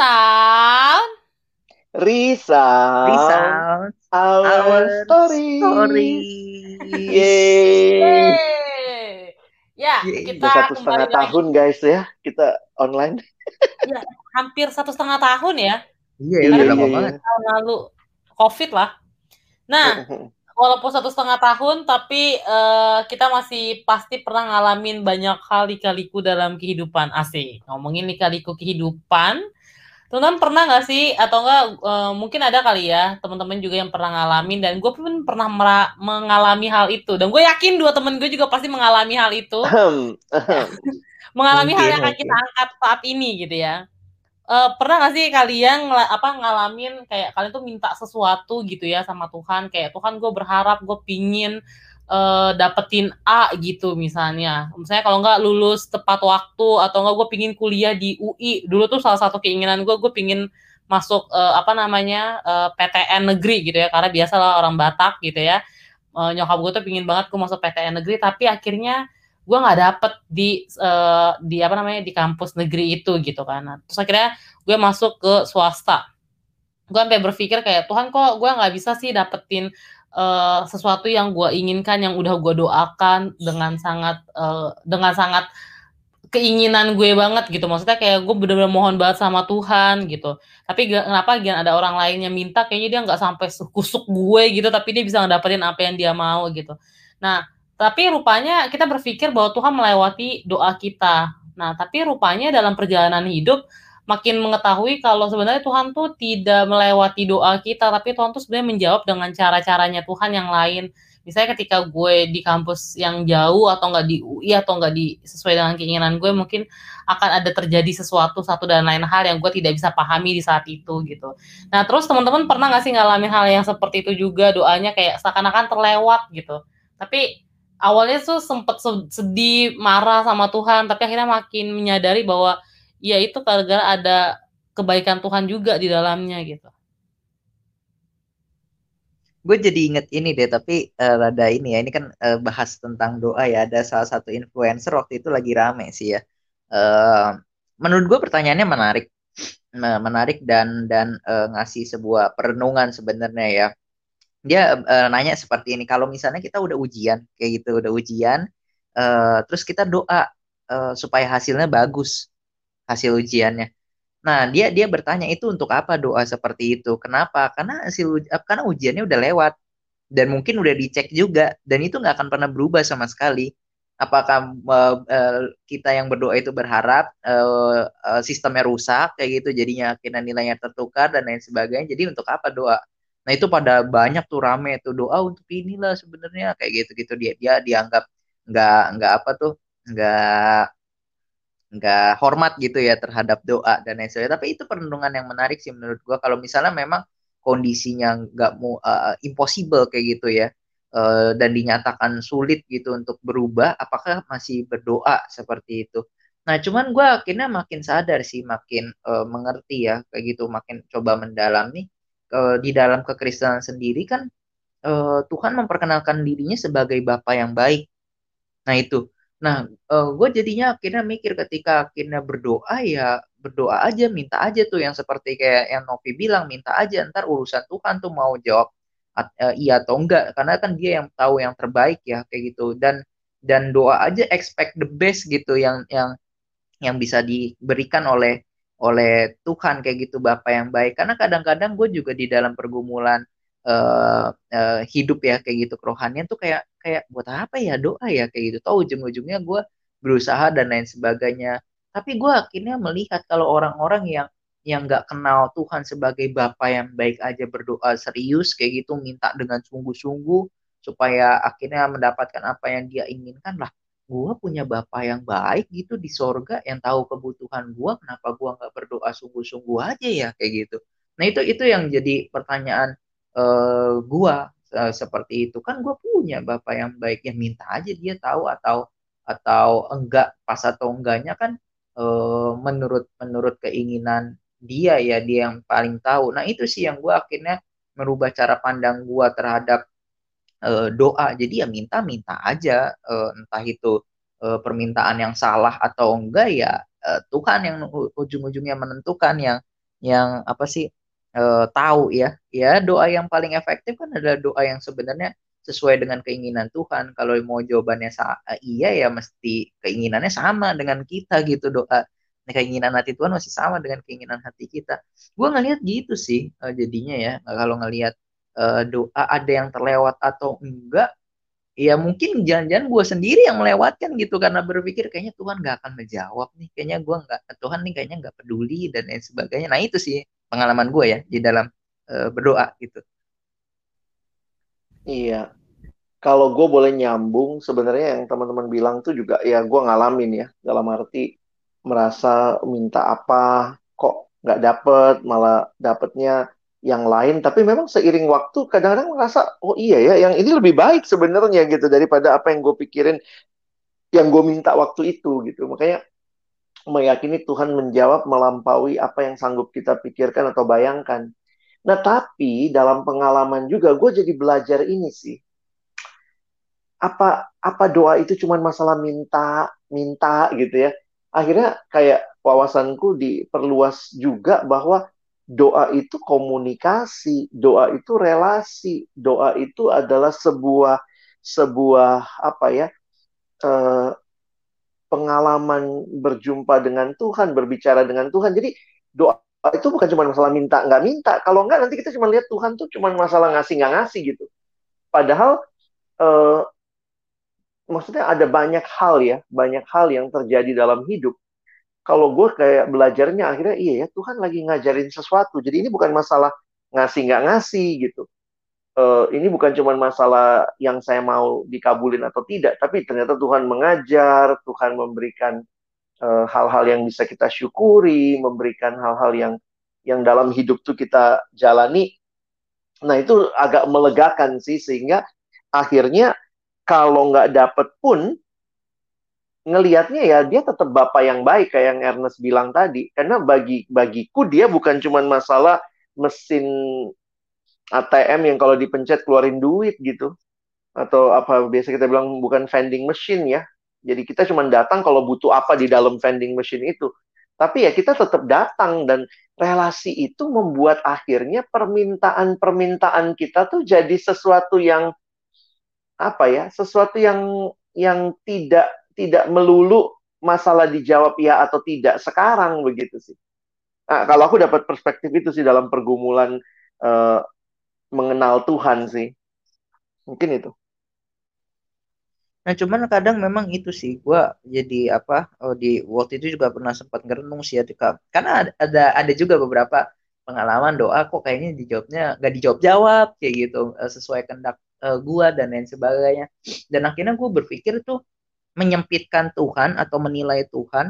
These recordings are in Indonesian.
Resound. Resound. Resound. Our, Our story. story. Yeay. Yeay. Ya, Yeay. kita Udah satu kembali setengah lagi. tahun guys ya kita online. Hampir satu setengah tahun ya, Iya, ya, udah iya, lama iya. banget. tahun lalu. Covid lah. Nah, walaupun satu setengah tahun, tapi eh, kita masih pasti pernah ngalamin banyak hal lika-liku dalam kehidupan. Asik. Ngomongin lika-liku kehidupan, teman-teman pernah nggak sih, atau enggak eh, mungkin ada kali ya, teman-teman juga yang pernah ngalamin, dan gue pun pernah mengalami hal itu. Dan gue yakin dua temen gue juga pasti mengalami hal itu. Mengalami hal Mungkin, yang akan kita angkat saat ini gitu ya. Eh, pernah gak sih kalian apa ngalamin kayak kalian tuh minta sesuatu gitu ya sama Tuhan kayak Tuhan gue berharap gue pingin eh, dapetin A gitu misalnya. Misalnya kalau nggak lulus tepat waktu atau nggak gue pingin kuliah di UI dulu tuh salah satu keinginan gue gue pingin masuk eh, apa namanya eh, PTN negeri gitu ya. Karena biasalah orang Batak gitu ya. Eh, nyokap gue tuh pingin banget gue masuk PTN negeri tapi akhirnya gue nggak dapet di eh, di apa namanya di kampus negeri itu gitu kan. Nah, terus akhirnya gue masuk ke swasta. Gue sampai berpikir kayak Tuhan kok gue nggak bisa sih dapetin eh, sesuatu yang gue inginkan yang udah gue doakan dengan sangat eh, dengan sangat keinginan gue banget gitu. Maksudnya kayak gue bener-bener mohon banget sama Tuhan gitu. Tapi kenapa gian ada orang lain yang minta kayaknya dia nggak sampai kusuk gue gitu tapi dia bisa ngedapetin apa yang dia mau gitu. Nah tapi rupanya kita berpikir bahwa Tuhan melewati doa kita. Nah tapi rupanya dalam perjalanan hidup makin mengetahui kalau sebenarnya Tuhan tuh tidak melewati doa kita tapi Tuhan tuh sebenarnya menjawab dengan cara-caranya Tuhan yang lain misalnya ketika gue di kampus yang jauh atau enggak di UI atau enggak di sesuai dengan keinginan gue mungkin akan ada terjadi sesuatu satu dan lain hal yang gue tidak bisa pahami di saat itu gitu. Nah terus teman-teman pernah nggak sih ngalamin hal yang seperti itu juga doanya kayak seakan-akan terlewat gitu. Tapi awalnya tuh sempet se- sedih marah sama Tuhan tapi akhirnya makin menyadari bahwa ya itu gara-gara ada kebaikan Tuhan juga di dalamnya gitu. Gue jadi inget ini deh, tapi eh, rada ini ya. Ini kan eh, bahas tentang doa ya. Ada salah satu influencer waktu itu lagi rame sih ya. Eh, menurut gue pertanyaannya menarik, menarik dan dan eh, ngasih sebuah perenungan sebenarnya ya. Dia eh, nanya seperti ini. Kalau misalnya kita udah ujian kayak gitu, udah ujian, eh, terus kita doa eh, supaya hasilnya bagus hasil ujiannya. Nah, dia dia bertanya itu untuk apa doa seperti itu? Kenapa? Karena hasil eh, karena ujiannya udah lewat dan mungkin udah dicek juga dan itu nggak akan pernah berubah sama sekali. Apakah eh, kita yang berdoa itu berharap eh, eh, sistemnya rusak kayak gitu jadinya akhirnya nilainya tertukar dan lain sebagainya. Jadi untuk apa doa? Nah, itu pada banyak tuh rame tuh doa untuk inilah sebenarnya kayak gitu-gitu dia dia dianggap nggak nggak apa tuh nggak nggak hormat gitu ya terhadap doa dan lain sebagainya. Tapi itu perenungan yang menarik sih menurut gua. Kalau misalnya memang kondisinya nggak mau uh, impossible kayak gitu ya uh, dan dinyatakan sulit gitu untuk berubah, apakah masih berdoa seperti itu? Nah, cuman gua akhirnya makin sadar sih, makin uh, mengerti ya kayak gitu, makin coba mendalami uh, di dalam kekristenan sendiri kan uh, Tuhan memperkenalkan dirinya sebagai Bapa yang baik. Nah itu. Nah, gue jadinya akhirnya mikir ketika akhirnya berdoa ya berdoa aja, minta aja tuh yang seperti kayak yang Novi bilang, minta aja ntar urusan Tuhan tuh mau jawab at- eh, iya atau enggak, karena kan dia yang tahu yang terbaik ya kayak gitu. Dan dan doa aja expect the best gitu yang yang yang bisa diberikan oleh oleh Tuhan kayak gitu Bapak yang baik. Karena kadang-kadang gue juga di dalam pergumulan eh, eh, hidup ya kayak gitu kerohanian tuh kayak kayak buat apa ya doa ya kayak gitu. Tahu ujung-ujungnya gue berusaha dan lain sebagainya. Tapi gue akhirnya melihat kalau orang-orang yang yang nggak kenal Tuhan sebagai Bapa yang baik aja berdoa serius kayak gitu minta dengan sungguh-sungguh supaya akhirnya mendapatkan apa yang dia inginkan lah gue punya Bapa yang baik gitu di sorga yang tahu kebutuhan gue kenapa gue nggak berdoa sungguh-sungguh aja ya kayak gitu nah itu itu yang jadi pertanyaan eh, gue eh, seperti itu. Kan gue punya Bapak yang baik yang minta aja dia tahu atau atau enggak pas atau enggaknya kan eh, menurut menurut keinginan dia ya dia yang paling tahu. Nah itu sih yang gue akhirnya merubah cara pandang gue terhadap eh, doa. Jadi ya minta minta aja eh, entah itu eh, permintaan yang salah atau enggak ya eh, Tuhan yang ujung-ujungnya menentukan yang yang apa sih uh, tahu ya. Ya doa yang paling efektif kan adalah doa yang sebenarnya sesuai dengan keinginan Tuhan. Kalau mau jawabannya iya ya mesti keinginannya sama dengan kita gitu doa. Nah, keinginan hati Tuhan masih sama dengan keinginan hati kita. Gue ngelihat gitu sih uh, jadinya ya. Kalau ngelihat uh, doa ada yang terlewat atau enggak ya mungkin jangan-jangan gue sendiri yang melewatkan gitu. Karena berpikir kayaknya Tuhan gak akan menjawab nih. Kayaknya gue nggak Tuhan nih kayaknya nggak peduli dan lain sebagainya. Nah itu sih pengalaman gue ya di dalam uh, berdoa gitu. Iya. Kalau gue boleh nyambung sebenarnya yang teman-teman bilang tuh juga ya gue ngalamin ya. Dalam arti merasa minta apa kok nggak dapet malah dapetnya yang lain. Tapi memang seiring waktu kadang-kadang merasa oh iya ya yang ini lebih baik sebenarnya gitu daripada apa yang gue pikirin yang gue minta waktu itu gitu. Makanya meyakini Tuhan menjawab melampaui apa yang sanggup kita pikirkan atau bayangkan. Nah tapi dalam pengalaman juga gue jadi belajar ini sih. Apa apa doa itu cuma masalah minta minta gitu ya. Akhirnya kayak wawasanku diperluas juga bahwa doa itu komunikasi, doa itu relasi, doa itu adalah sebuah sebuah apa ya eh, pengalaman berjumpa dengan Tuhan, berbicara dengan Tuhan. Jadi doa itu bukan cuma masalah minta nggak minta. Kalau nggak nanti kita cuma lihat Tuhan tuh cuma masalah ngasih nggak ngasih gitu. Padahal eh, maksudnya ada banyak hal ya, banyak hal yang terjadi dalam hidup kalau gue kayak belajarnya akhirnya iya ya Tuhan lagi ngajarin sesuatu. Jadi ini bukan masalah ngasih nggak ngasih gitu. Uh, ini bukan cuma masalah yang saya mau dikabulin atau tidak, tapi ternyata Tuhan mengajar, Tuhan memberikan eh, hal-hal uh, yang bisa kita syukuri, memberikan hal-hal yang yang dalam hidup tuh kita jalani. Nah itu agak melegakan sih sehingga akhirnya kalau nggak dapet pun ngelihatnya ya dia tetap bapak yang baik kayak yang Ernest bilang tadi karena bagi bagiku dia bukan cuma masalah mesin ATM yang kalau dipencet keluarin duit gitu. Atau apa biasa kita bilang bukan vending machine ya. Jadi kita cuma datang kalau butuh apa di dalam vending machine itu. Tapi ya kita tetap datang dan relasi itu membuat akhirnya permintaan-permintaan kita tuh jadi sesuatu yang apa ya sesuatu yang yang tidak tidak melulu masalah dijawab ya atau tidak sekarang begitu sih. Nah, kalau aku dapat perspektif itu sih dalam pergumulan uh, mengenal Tuhan sih. Mungkin itu. Nah cuman kadang memang itu sih gue jadi apa oh, di waktu itu juga pernah sempat ngerenung sih ya karena ada, ada juga beberapa pengalaman doa kok kayaknya dijawabnya gak dijawab jawab kayak gitu eh, sesuai kendak uh, eh, gue dan lain sebagainya dan akhirnya gue berpikir tuh menyempitkan Tuhan atau menilai Tuhan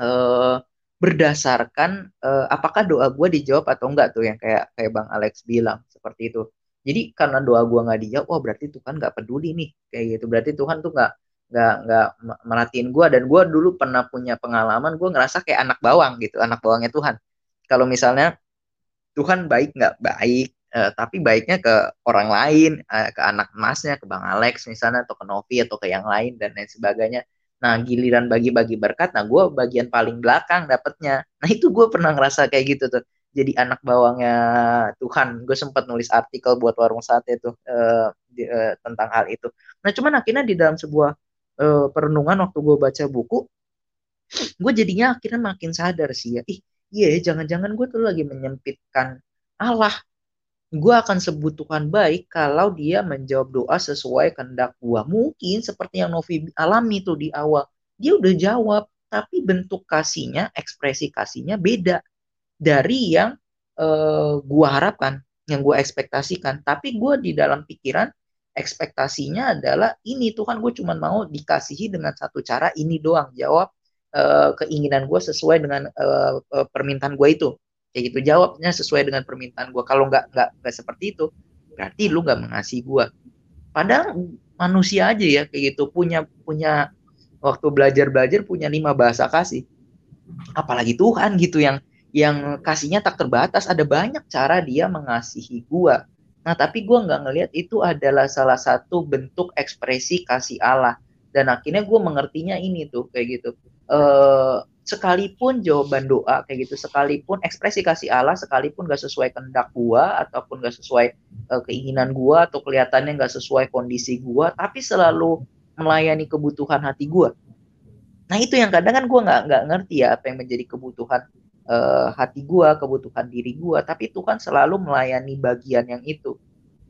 eh, berdasarkan eh, apakah doa gue dijawab atau enggak tuh yang kayak kayak Bang Alex bilang seperti itu. Jadi karena doa gue nggak dijawab, wah berarti Tuhan nggak peduli nih kayak gitu. Berarti Tuhan tuh nggak nggak nggak merhatiin gue dan gue dulu pernah punya pengalaman gue ngerasa kayak anak bawang gitu, anak bawangnya Tuhan. Kalau misalnya Tuhan baik nggak baik, uh, tapi baiknya ke orang lain, uh, ke anak emasnya, ke Bang Alex misalnya, atau ke Novi, atau ke yang lain, dan lain sebagainya. Nah, giliran bagi-bagi berkat, nah gue bagian paling belakang dapetnya. Nah, itu gue pernah ngerasa kayak gitu tuh. Jadi anak bawangnya Tuhan. Gue sempat nulis artikel buat warung sate tuh uh, di, uh, tentang hal itu. Nah, cuman akhirnya di dalam sebuah uh, perenungan waktu gue baca buku, gue jadinya akhirnya makin sadar sih ya, ih iya ya, jangan-jangan gue tuh lagi menyempitkan Allah gue akan sebut Tuhan baik kalau dia menjawab doa sesuai kehendak gue. Mungkin seperti yang Novi alami tuh di awal. Dia udah jawab, tapi bentuk kasihnya, ekspresi kasihnya beda dari yang uh, eh, gue harapkan, yang gue ekspektasikan. Tapi gue di dalam pikiran, ekspektasinya adalah ini Tuhan gue cuma mau dikasihi dengan satu cara ini doang. Jawab uh, keinginan gue sesuai dengan uh, permintaan gue itu kayak gitu jawabnya sesuai dengan permintaan gue kalau nggak nggak nggak seperti itu berarti lu nggak mengasihi gue padahal manusia aja ya kayak gitu punya punya waktu belajar belajar punya lima bahasa kasih apalagi Tuhan gitu yang yang kasihnya tak terbatas. Ada banyak cara dia mengasihi gue nah tapi gue nggak ngelihat itu adalah salah satu bentuk ekspresi kasih Allah. Dan akhirnya gue mengertinya ini tuh kayak gitu. Uh, sekalipun jawaban doa kayak gitu. Sekalipun ekspresi kasih Allah sekalipun gak sesuai kehendak gua ataupun gak sesuai uh, keinginan gua atau kelihatannya gak sesuai kondisi gua tapi selalu melayani kebutuhan hati gua. Nah itu yang kadang kan gua nggak nggak ngerti ya apa yang menjadi kebutuhan uh, hati gua kebutuhan diri gua. Tapi Tuhan selalu melayani bagian yang itu.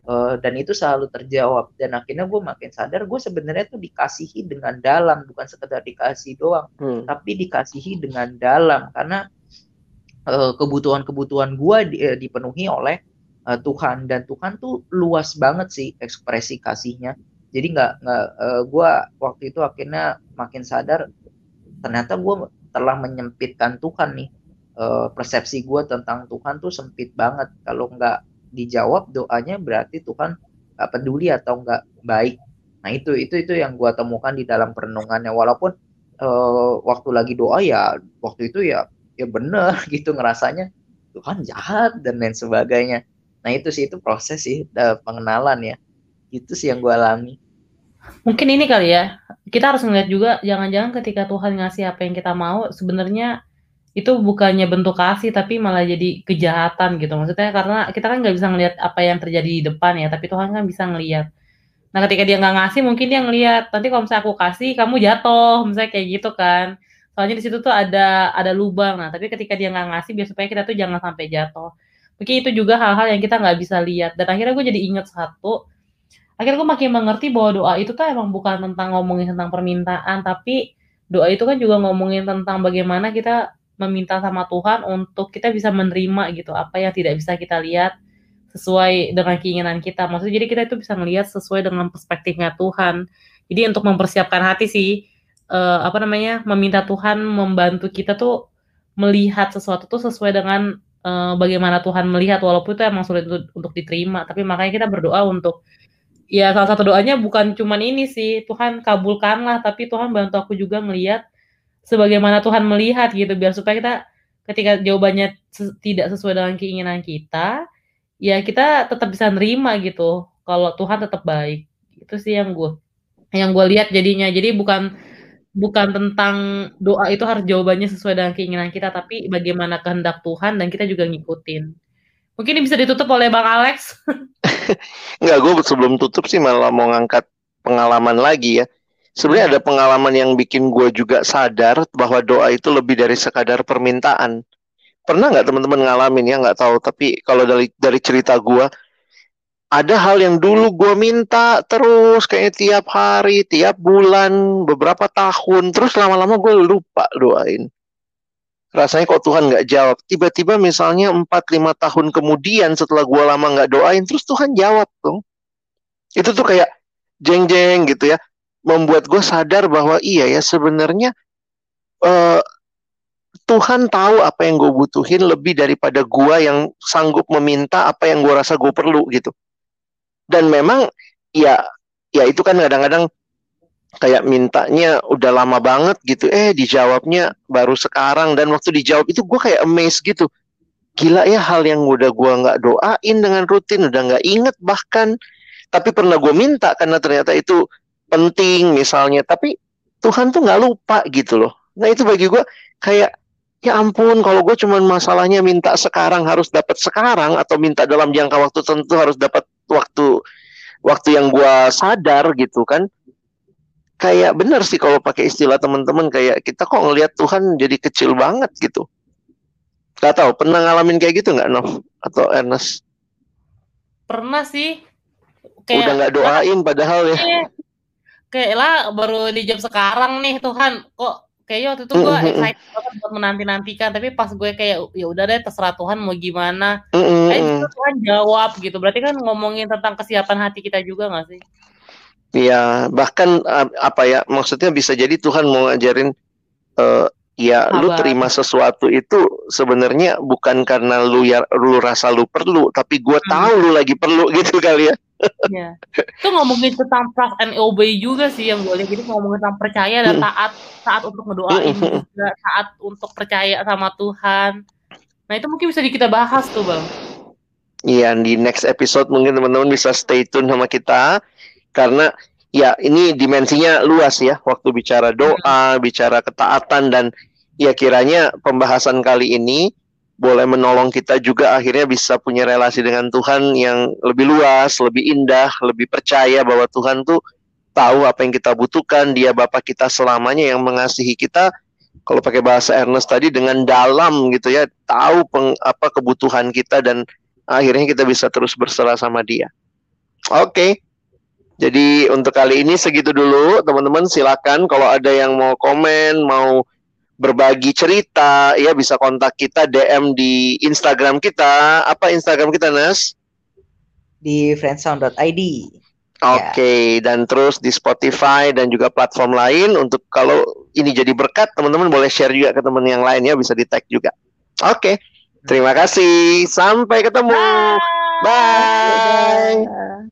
Uh, dan itu selalu terjawab. Dan akhirnya gue makin sadar gue sebenarnya tuh dikasihi dengan dalam. Bukan sekedar dikasih doang hmm. tapi dikasihi dengan dalam. Karena uh, kebutuhan-kebutuhan gue di, uh, dipenuhi oleh uh, Tuhan. Dan Tuhan tuh luas banget sih ekspresi kasihnya. Jadi nggak nggak uh, gue waktu itu akhirnya makin sadar ternyata gue telah menyempitkan Tuhan nih uh, persepsi gue tentang Tuhan tuh sempit banget kalau nggak dijawab doanya berarti Tuhan gak peduli atau nggak baik. Nah itu itu itu yang gue temukan di dalam perenungannya. Walaupun uh, waktu lagi doa ya waktu itu ya ya bener gitu ngerasanya Tuhan jahat dan lain sebagainya. Nah itu sih itu proses sih pengenalan ya. Itu sih yang gue alami. Mungkin ini kali ya. Kita harus ngeliat juga jangan-jangan ketika Tuhan ngasih apa yang kita mau sebenarnya itu bukannya bentuk kasih tapi malah jadi kejahatan gitu. Maksudnya karena kita kan nggak bisa ngelihat apa yang terjadi di depan ya tapi Tuhan kan bisa ngelihat. Nah ketika dia nggak ngasih mungkin dia ngelihat nanti kalau misalnya aku kasih kamu jatuh misalnya kayak gitu kan. Soalnya di situ tuh ada ada lubang. Nah tapi ketika dia nggak ngasih biar supaya kita tuh jangan sampai jatuh. Mungkin itu juga hal-hal yang kita nggak bisa lihat. Dan akhirnya gue jadi inget satu akhirnya gue makin mengerti bahwa doa itu tuh emang bukan tentang ngomongin tentang permintaan tapi doa itu kan juga ngomongin tentang bagaimana kita meminta sama Tuhan untuk kita bisa menerima gitu apa yang tidak bisa kita lihat sesuai dengan keinginan kita. Maksudnya jadi kita itu bisa melihat sesuai dengan perspektifnya Tuhan. Jadi untuk mempersiapkan hati sih uh, apa namanya meminta Tuhan membantu kita tuh melihat sesuatu tuh sesuai dengan uh, bagaimana Tuhan melihat walaupun itu emang sulit untuk, diterima. Tapi makanya kita berdoa untuk ya salah satu doanya bukan cuman ini sih Tuhan kabulkanlah tapi Tuhan bantu aku juga melihat sebagaimana Tuhan melihat gitu biar supaya kita ketika jawabannya tidak sesuai dengan keinginan kita ya kita tetap bisa nerima gitu kalau Tuhan tetap baik. Itu sih yang gue yang gue lihat jadinya. Jadi bukan bukan tentang doa itu harus jawabannya sesuai dengan keinginan kita tapi bagaimana kehendak Tuhan dan kita juga ngikutin. Mungkin ini bisa ditutup oleh Bang Alex. Enggak, gue sebelum tutup sih malah mau ngangkat pengalaman lagi ya sebenarnya ada pengalaman yang bikin gue juga sadar bahwa doa itu lebih dari sekadar permintaan. Pernah nggak teman-teman ngalamin ya nggak tahu, tapi kalau dari dari cerita gue ada hal yang dulu gue minta terus kayak tiap hari, tiap bulan, beberapa tahun, terus lama-lama gue lupa doain. Rasanya kok Tuhan nggak jawab. Tiba-tiba misalnya 4-5 tahun kemudian setelah gue lama nggak doain, terus Tuhan jawab dong. Itu tuh kayak jeng-jeng gitu ya membuat gue sadar bahwa iya ya sebenarnya uh, Tuhan tahu apa yang gue butuhin lebih daripada gue yang sanggup meminta apa yang gue rasa gue perlu gitu. Dan memang ya ya itu kan kadang-kadang kayak mintanya udah lama banget gitu eh dijawabnya baru sekarang dan waktu dijawab itu gue kayak amazed gitu gila ya hal yang udah gue nggak doain dengan rutin udah nggak inget bahkan tapi pernah gue minta karena ternyata itu penting misalnya tapi Tuhan tuh nggak lupa gitu loh nah itu bagi gue kayak ya ampun kalau gue cuman masalahnya minta sekarang harus dapat sekarang atau minta dalam jangka waktu tentu harus dapat waktu waktu yang gue sadar gitu kan kayak benar sih kalau pakai istilah teman-teman kayak kita kok ngelihat Tuhan jadi kecil banget gitu. Gak tau pernah ngalamin kayak gitu nggak Nov atau Ernest? Pernah sih. Kayak, Udah nggak doain padahal ya. Iya kayak lah baru di jam sekarang nih Tuhan. Kok kayaknya waktu itu gue excited banget buat menanti nantikan tapi pas gue kayak ya udah deh terserah Tuhan mau gimana. Kayak gitu Tuhan jawab gitu berarti kan ngomongin tentang kesiapan hati kita juga gak sih? Iya bahkan apa ya maksudnya bisa jadi Tuhan mau ngajarin uh, ya Sabar. lu terima sesuatu itu sebenarnya bukan karena lu ya lu rasa lu perlu tapi gue hmm. tahu lu lagi perlu gitu kali ya Ya. Itu ngomongin tentang trust and obey juga sih yang gue lihat. Jadi ngomongin tentang percaya dan taat saat untuk ngedoain juga, saat untuk percaya sama Tuhan. Nah itu mungkin bisa kita bahas tuh bang. Iya di next episode mungkin teman-teman bisa stay tune sama kita karena ya ini dimensinya luas ya waktu bicara doa, hmm. bicara ketaatan dan ya kiranya pembahasan kali ini boleh menolong kita juga akhirnya bisa punya relasi dengan Tuhan yang lebih luas, lebih indah, lebih percaya bahwa Tuhan tuh tahu apa yang kita butuhkan, dia Bapak kita selamanya yang mengasihi kita. Kalau pakai bahasa Ernest tadi dengan dalam gitu ya, tahu peng, apa kebutuhan kita dan akhirnya kita bisa terus berserah sama dia. Oke. Okay. Jadi untuk kali ini segitu dulu, teman-teman silakan kalau ada yang mau komen, mau berbagi cerita, ya bisa kontak kita DM di Instagram kita. Apa Instagram kita, Nas? Di friendsound.id. Oke, okay. ya. dan terus di Spotify dan juga platform lain untuk kalau ini jadi berkat, teman-teman boleh share juga ke teman yang lain ya, bisa di tag juga. Oke, okay. terima kasih. Sampai ketemu. Bye. Bye.